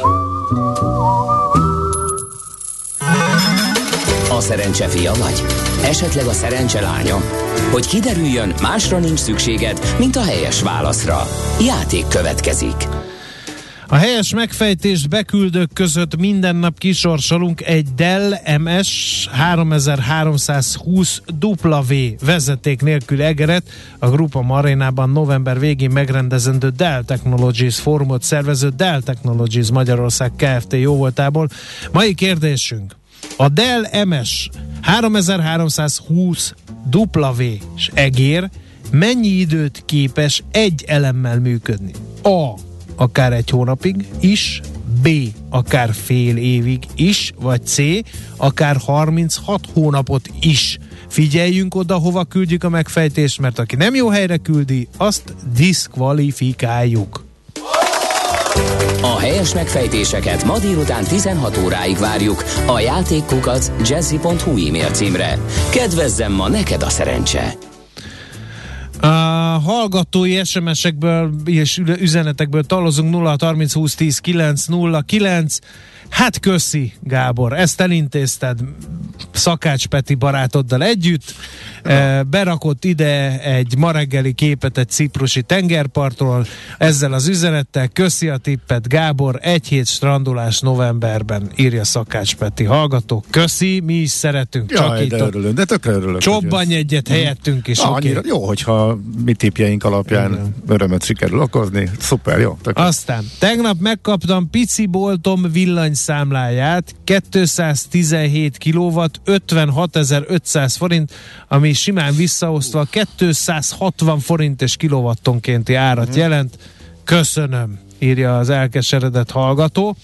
A szerencse fia vagy? Esetleg a szerencse? Hogy kiderüljön, másra nincs szükséged, mint a helyes válaszra. Játék következik. A helyes megfejtést beküldők között minden nap kisorsolunk egy Dell MS 3320 W vezeték nélkül egeret a Grupa Marénában november végén megrendezendő Dell Technologies fórumot szervező Dell Technologies Magyarország Kft. jóvoltából. Mai kérdésünk. A Dell MS 3320 W és egér mennyi időt képes egy elemmel működni? A akár egy hónapig is, B. akár fél évig is, vagy C. akár 36 hónapot is. Figyeljünk oda, hova küldjük a megfejtést, mert aki nem jó helyre küldi, azt diszkvalifikáljuk. A helyes megfejtéseket ma délután 16 óráig várjuk a játékkukac jazzy.hu e-mail címre. Kedvezzem ma neked a szerencse! A hallgatói SMS-ekből és üzenetekből talozunk 0 30 20 10 9 0 9 Hát köszi, Gábor, ezt elintézted Szakács Peti barátoddal együtt, e, berakott ide egy ma reggeli képet egy ciprusi tengerpartról, ezzel az üzenettel, köszi a tippet, Gábor, egy hét strandolás novemberben, írja Szakács Peti hallgató. Köszi, mi is szeretünk, csak Jaj, itt de a örülünk, de tökre örülök. csobbanj egyet helyettünk is, Ah, oké. annyira jó, hogyha mi tipjeink alapján Igen. örömet sikerül okozni. Szuper, jó. Tök Aztán tegnap megkaptam pici boltom villanyszámláját, 217 kW, 56.500 forint, ami simán visszaosztva 260 forintos kilowattonkénti árat Mhm. jelent. Köszönöm, írja az elkeseredett hallgató.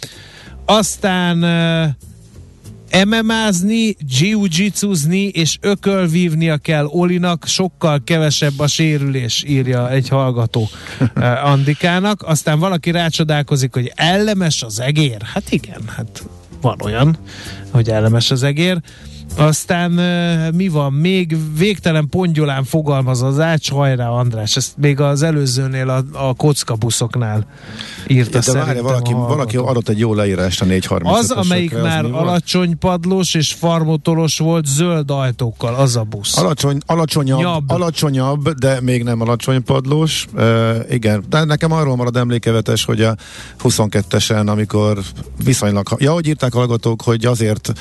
Aztán uh, MMA-zni, jiu-jitsuzni és ökölvívnia kell Olinak, sokkal kevesebb a sérülés, írja egy hallgató eh, Andikának. Aztán valaki rácsodálkozik, hogy ellemes az egér. Hát igen, hát van olyan, hogy ellemes az egér. Aztán mi van? Még végtelen pongyolán fogalmaz az ács, hajrá András, ezt még az előzőnél a, a kockabuszoknál írta De várj, valaki, valaki adott egy jó leírást a 430 Az, amelyik már alacsony padlós és farmotolos volt, zöld ajtókkal, az a busz. Alacsony, alacsonyabb, Nyabb. alacsonyabb, de még nem alacsony padlós. Uh, igen, de nekem arról marad emlékevetes, hogy a 22-esen, amikor viszonylag, ja, hogy írták hallgatók, hogy azért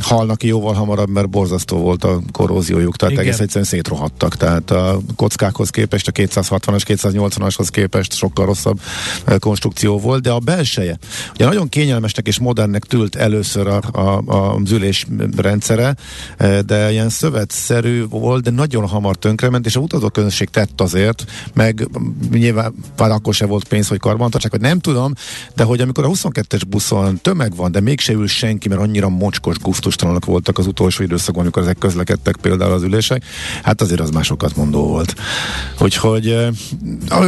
halnak ki jóval hamarabb, mert borzasztó volt a korróziójuk, tehát Igen. egész egyszerűen szétrohadtak, tehát a kockákhoz képest, a 260-as, 280-ashoz képest sokkal rosszabb konstrukció volt, de a belseje, ugye nagyon kényelmesnek és modernnek tűlt először a, a, a az ülés rendszere, de ilyen szövetszerű volt, de nagyon hamar tönkrement, és a utazóközönség tett azért, meg nyilván már akkor se volt pénz, hogy karbantartsák, vagy nem tudom, de hogy amikor a 22-es buszon tömeg van, de mégse ül senki, mert annyira mocskos, guftustalanok voltak az utolsó időszakban, amikor ezek közlekedtek például az ülések, hát azért az másokat mondó volt. Úgyhogy a, a,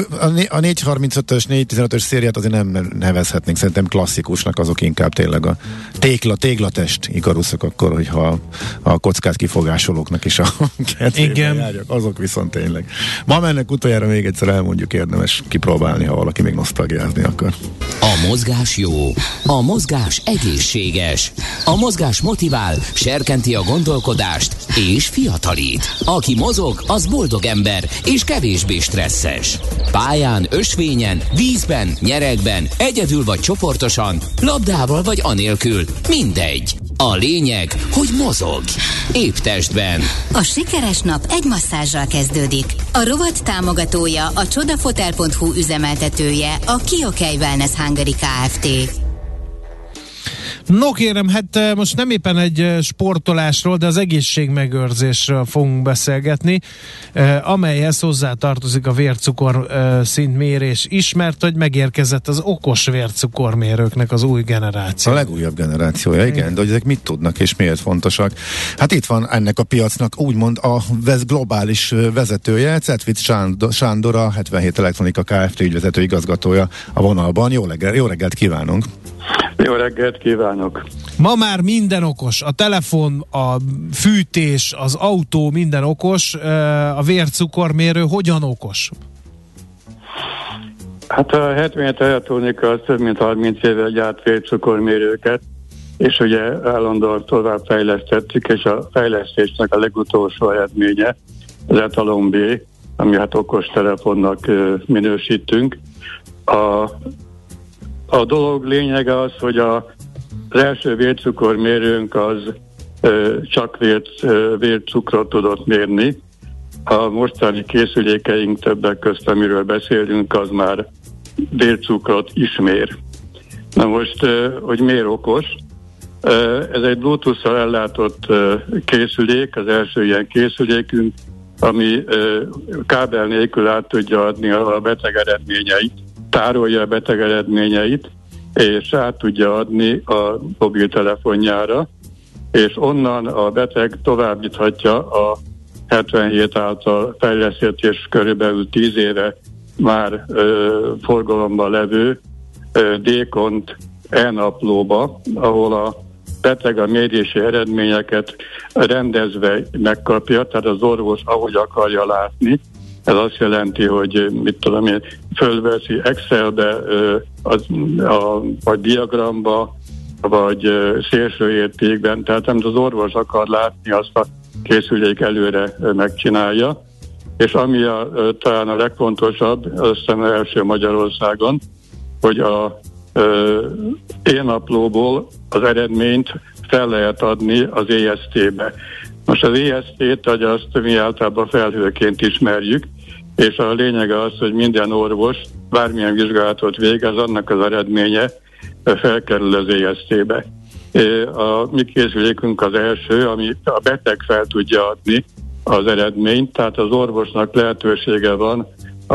a 435-ös, 415-ös szériát azért nem nevezhetnénk, szerintem klasszikusnak azok inkább tényleg a tégla, téglatest ikaruszok akkor, hogyha a kockát kifogásolóknak is a [LAUGHS] Igen. járjak, azok viszont tényleg. Ma mennek utoljára még egyszer elmondjuk, érdemes kipróbálni, ha valaki még nosztalgiázni akar. A mozgás jó, a mozgás egészséges, a mozgás motivál, serkenti a gondolkodást és fiatalít. Aki mozog, az boldog ember és kevésbé stresszes. Pályán, ösvényen, vízben, nyeregben, egyedül vagy csoportosan, labdával vagy anélkül, mindegy. A lényeg, hogy mozog. Épp testben. A sikeres nap egy masszázsal kezdődik. A rovat támogatója, a csodafotel.hu üzemeltetője, a Kiokei Wellness Hungary Kft. No kérem, hát eh, most nem éppen egy eh, sportolásról, de az egészségmegőrzésről fogunk beszélgetni, eh, amelyhez hozzá tartozik a vércukor szintmérés is, mert hogy megérkezett az okos vércukormérőknek az új generáció. A legújabb generációja, igen, de hogy ezek mit tudnak és miért fontosak? Hát itt van ennek a piacnak úgymond a globális vezetője, Cetvic Sándor, Sándor, a 77 Elektronika Kft. ügyvezető igazgatója a vonalban. Jó, reggel, jó reggelt kívánunk! Jó reggelt kívánok! Ma már minden okos. A telefon, a fűtés, az autó, minden okos. A vércukormérő hogyan okos? Hát a 77 elektronika az több mint 30 éve gyárt vércukormérőket, és ugye állandóan tovább fejlesztettük, és a fejlesztésnek a legutolsó eredménye az Etalon B, ami hát okos telefonnak minősítünk. A, a dolog lényege az, hogy a, az első vércukormérőnk az ö, csak vért, ö, vércukrot tudott mérni, a mostani készülékeink többek közt, amiről beszélünk, az már vércukrot is mér. Na most, ö, hogy miért okos? Ez egy Bluetooth-szal ellátott készülék, az első ilyen készülékünk, ami kábel nélkül át tudja adni a beteg eredményeit, tárolja a beteg eredményeit, és át tudja adni a mobiltelefonjára, és onnan a beteg továbbíthatja a 77 által fejlesztett és körülbelül 10 éve már ö, forgalomban levő ö, e-naplóba, ahol a beteg a mérési eredményeket rendezve megkapja, tehát az orvos ahogy akarja látni. Ez azt jelenti, hogy mit tudom én, fölveszi Excelbe, ö, az, a, vagy diagramba, vagy ö, szélső értékben, tehát amit az orvos akar látni, azt a készülék előre megcsinálja. És ami a, talán a legfontosabb, azt hiszem első Magyarországon, hogy a ö, én-naplóból az eredményt fel lehet adni az EST-be. Most az EST-t, hogy azt mi általában felhőként ismerjük, és a lényege az, hogy minden orvos bármilyen vizsgálatot végez, annak az eredménye felkerül az EST-be. Ö, A mi készülékünk az első, ami a beteg fel tudja adni az eredményt, tehát az orvosnak lehetősége van a,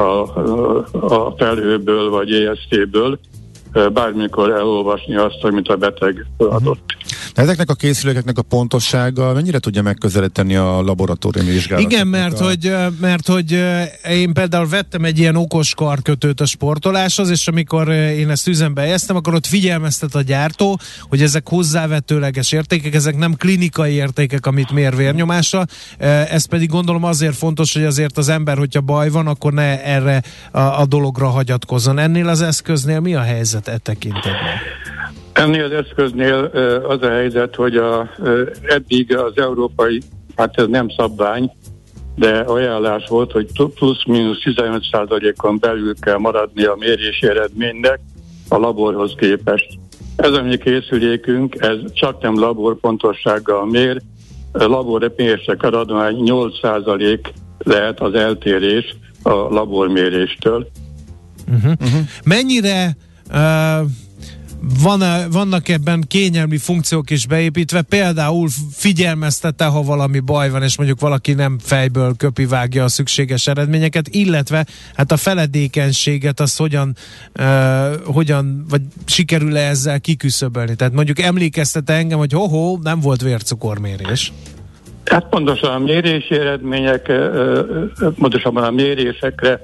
a felhőből vagy EST-ből bármikor elolvasni azt, amit a beteg adott. Ezeknek a készülékeknek a pontossága mennyire tudja megközelíteni a laboratóriumi vizsgálatot? Igen, mert hogy, ö, mert hogy ö, én például vettem egy ilyen okos karkötőt a sportoláshoz, és amikor ö, én ezt üzembe helyeztem, akkor ott figyelmeztet a gyártó, hogy ezek hozzávetőleges értékek, ezek nem klinikai értékek, amit mér vérnyomásra. Ö, Ez pedig gondolom azért fontos, hogy azért az ember, hogyha baj van, akkor ne erre a, a dologra hagyatkozzon. Ennél az eszköznél mi a helyzet e tekintetben? Ennél az eszköznél az a helyzet, hogy a, eddig az európai, hát ez nem szabvány, de ajánlás volt, hogy plusz-minusz 15%-on belül kell maradni a mérési eredménynek a laborhoz képest. Ez a mi készülékünk, ez csak nem labor pontossággal mér, laborrepényések aradvány 8% lehet az eltérés a laborméréstől. Mennyire uh, van vannak ebben kényelmi funkciók is beépítve, például figyelmeztete, ha valami baj van, és mondjuk valaki nem fejből köpivágja a szükséges eredményeket, illetve hát a feledékenységet azt hogyan, uh, hogyan vagy sikerül-e ezzel kiküszöbölni? Tehát mondjuk emlékeztete engem, hogy hoho, nem volt vércukormérés. Hát pontosan a mérési eredmények, pontosabban a mérésekre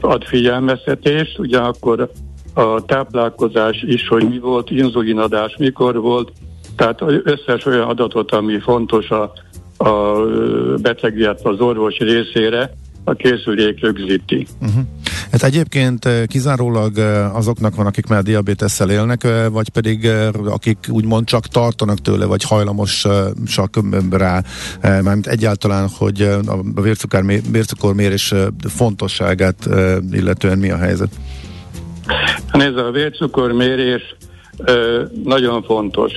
ad figyelmeztetést, ugyanakkor a táplálkozás is, hogy mi volt, inzulinadás mikor volt, tehát összes olyan adatot, ami fontos a, a beteg, illetve az orvos részére, a készülék rögzíti. Uh-huh. Hát egyébként kizárólag azoknak van, akik már diabétesszel élnek, vagy pedig akik úgymond csak tartanak tőle, vagy hajlamosak rá, mármint egyáltalán, hogy a vércukor, vércukormérés fontosságát illetően mi a helyzet? Nézd, a vércukormérés nagyon fontos.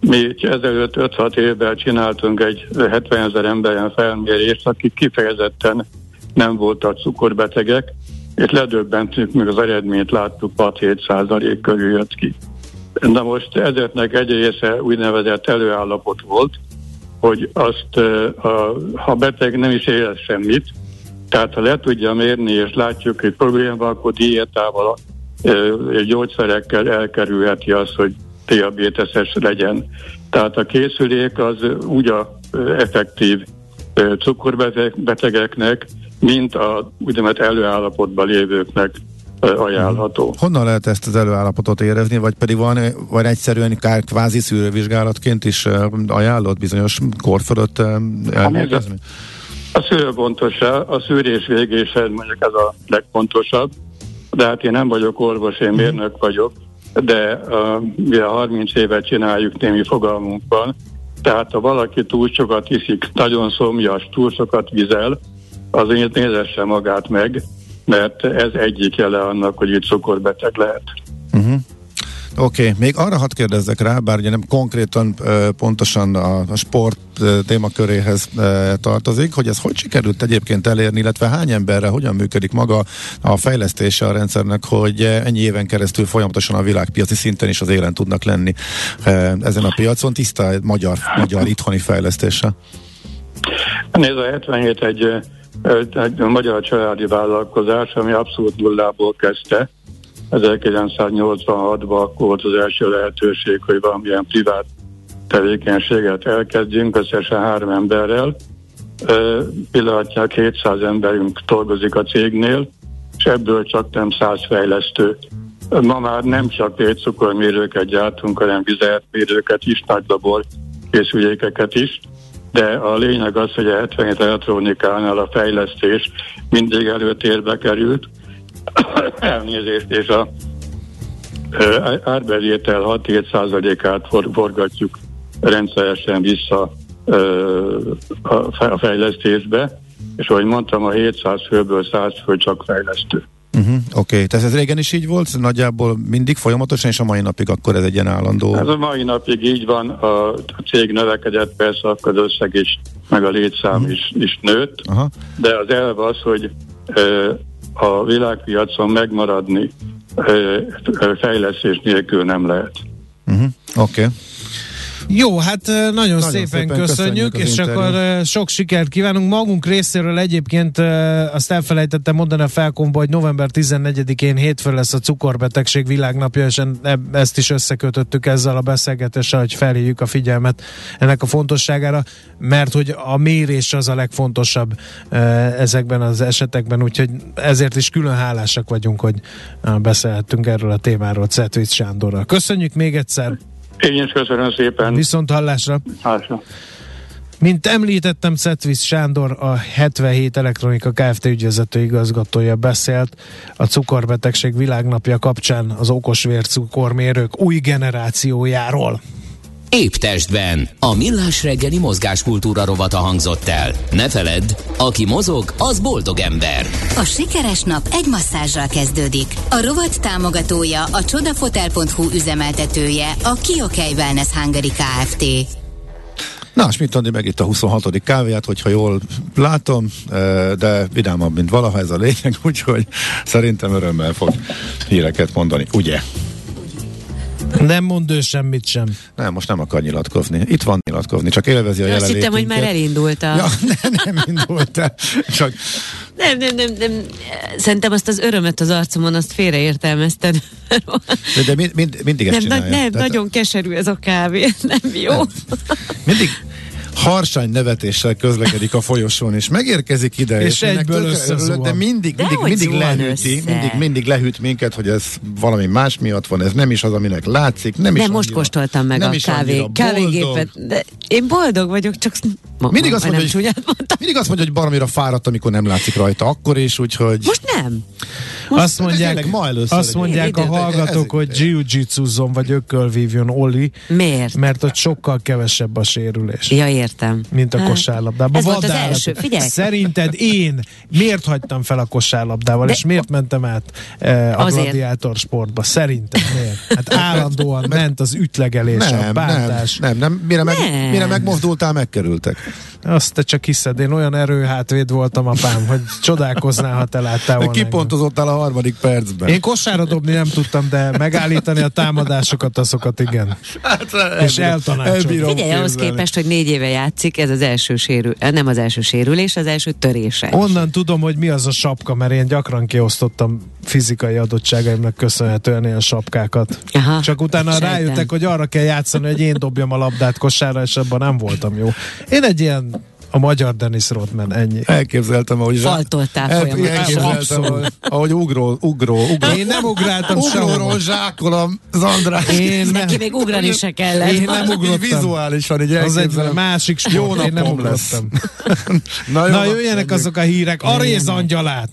Mi ezelőtt 5-6 évvel csináltunk egy 70 ezer emberen felmérést, akik kifejezetten nem voltak cukorbetegek, és ledöbbentünk, még az eredményt láttuk, 6-7 százalék körül jött ki. Na most ezeknek egy része úgynevezett előállapot volt, hogy azt, ha beteg nem is él semmit, tehát ha le tudja mérni, és látjuk, hogy probléma akkor diétával, gyógyszerekkel elkerülheti azt, hogy diabéteses legyen. Tehát a készülék az úgy a effektív cukorbetegeknek, mint a úgynevezett előállapotban lévőknek ajánlható. Honnan lehet ezt az előállapotot érezni, vagy pedig van, van egyszerűen kár, kvázi szűrővizsgálatként is ajánlott bizonyos kor fölött elmégezni? A szűrőpontos, a szűrés végésen mondjuk ez a legfontosabb, de hát én nem vagyok orvos, én mérnök vagyok, de uh, a 30 évet csináljuk, némi fogalmunk van, tehát ha valaki túl sokat iszik, nagyon szomjas, túl sokat vizel, azért nézesse magát meg, mert ez egyik jele annak, hogy itt cukorbeteg lehet. Uh-huh. Oké, okay. még arra hadd kérdezzek rá, bár ugye nem konkrétan pontosan a, a sport témaköréhez tartozik, hogy ez hogy sikerült egyébként elérni, illetve hány emberre hogyan működik maga a fejlesztése a rendszernek, hogy ennyi éven keresztül folyamatosan a világpiaci szinten is az élen tudnak lenni ezen a piacon, tiszta magyar, magyar itthoni fejlesztése? Nézd, a 77 egy egy magyar családi vállalkozás, ami abszolút nullából kezdte. 1986-ban akkor volt az első lehetőség, hogy valamilyen privát tevékenységet elkezdjünk, összesen három emberrel. Pillanatnyilag 700 emberünk dolgozik a cégnél, és ebből csak nem 100 fejlesztő. Ma már nem csak cukormérőket gyártunk, hanem vizeletmérőket is, nagy labor készülékeket is de a lényeg az, hogy a 77 elektronikánál a fejlesztés mindig előtérbe került, elnézést, és a árbevétel 6-7%-át for, forgatjuk rendszeresen vissza a fejlesztésbe, és ahogy mondtam, a 700 főből 100 fő csak fejlesztő. Uh-huh, Oké, okay. tehát ez régen is így volt, nagyjából mindig folyamatosan, és a mai napig akkor ez egy ilyen állandó... Ez a mai napig így van, a, a cég növekedett, persze akkor az összeg is, meg a létszám uh-huh. is, is nőtt, uh-huh. de az elv az, hogy ö, a világpiacon megmaradni fejlesztés nélkül nem lehet. Uh-huh. Oké. Okay. Jó, hát nagyon, nagyon szépen, szépen köszönjük, köszönjük és interjú. akkor sok sikert kívánunk. Magunk részéről egyébként azt elfelejtettem mondani a felkomba, hogy november 14-én hétfő lesz a cukorbetegség világnapja, és ezt is összekötöttük ezzel a beszélgetéssel, hogy felhívjuk a figyelmet ennek a fontosságára, mert hogy a mérés az a legfontosabb ezekben az esetekben, úgyhogy ezért is külön hálásak vagyunk, hogy beszélhettünk erről a témáról Cetvic Sándorral. Köszönjük még egyszer! Én is köszönöm szépen. Viszont hallásra. Hallásra. Mint említettem, Szetvisz Sándor, a 77 Elektronika Kft. ügyvezető igazgatója beszélt a cukorbetegség világnapja kapcsán az okos vércukormérők új generációjáról. Épp testben. A millás reggeli mozgáskultúra rovata hangzott el. Ne feledd, aki mozog, az boldog ember. A sikeres nap egy masszázsral kezdődik. A rovat támogatója, a csodafotel.hu üzemeltetője, a Kiokei Wellness Hungary Kft. Na, és mit tudni meg itt a 26. kávéját, hogyha jól látom, de vidámabb, mint valaha ez a lényeg, [LAUGHS] úgyhogy szerintem örömmel fog híreket mondani, ugye? [LAUGHS] Nem mond ő semmit sem. Nem, most nem akar nyilatkozni. Itt van nyilatkozni, csak élvezi a Azt jelenlétünket. hittem, hogy már elindult a... Ja, [LAUGHS] nem, nem indult el. Csak Nem, nem, nem, nem. Szerintem azt az örömet az arcomon, azt félreértelmezted. de, de mind, mind, mindig ezt nem, csinálja. nem, Tehát nagyon keserű ez a kávé. [LAUGHS] Nem jó. Mindig harsány nevetéssel közlekedik a folyosón, és megérkezik ide, És ennek egyből összezuhan. de mindig, De mindig, hogy mindig lehűti, össze? mindig, mindig lehűt minket, hogy ez valami más miatt van, ez nem is az, aminek látszik, nem is Nem, most annyira- kóstoltam meg nem a is kávé, kávégépet. De én boldog vagyok, csak ma, Mindig ma, azt mondja, hogy-. Mindig azt mondja, hogy baromira fáradt, amikor nem látszik rajta, akkor is, úgyhogy... Most nem. Azt mondják, ma először azt mondják a hallgatók, hogy jiu-jitsuzzon vagy ökölvívjon Oli, Miért? mert ott sokkal kevesebb a sérülés. Ja, értem. mint a Hát, kosárlabdában. Ez volt az első, figyelj. Szerinted én miért hagytam fel a kosárlabdával, De- és miért mentem át e, a Azért. gladiátor sportba? Szerinted miért? Hát állandóan [LAUGHS] ment az ütlegelés, a nem, nem, bántás. nem, nem, mire, meg, Nem. mire megmozdultál, megkerültek. Azt te csak hiszed, én olyan erőhátvéd voltam apám, hogy csodálkoznál, ha te láttál volna. kipontozottál a harmadik percben. Én kosárra dobni nem tudtam, de megállítani a támadásokat, azokat igen. Hát, És eltanácsoltam. Figyelj, ahhoz képzelni. képest, hogy négy éve játszik, ez az első sérül, eh, nem az első sérülés, az első törése. Onnan tudom, hogy mi az a sapka, mert én gyakran kiosztottam fizikai adottságaimnak köszönhetően ilyen sapkákat. Aha, Csak utána sejtem. rájöttek, hogy arra kell játszani, hogy én dobjam a labdát kosárra, és abban nem voltam jó. Én egy ilyen a magyar Dennis Rodman, ennyi. Elképzeltem, ahogy Faltoltál El- folyamatosan. Elképzeltem, ahogy, ahogy ugró, ugró, ugró. Én nem ugráltam Ugróról sehova. zsákol az András. Én nem, Neki még ugrani se kellett. Én nem ugrottam. vizuálisan, így Az egy másik Jó sport, én nem napom lesz. [LAUGHS] Na, jó, Na jöjjenek azok a hírek. A Jöjjenek. rézangyalát.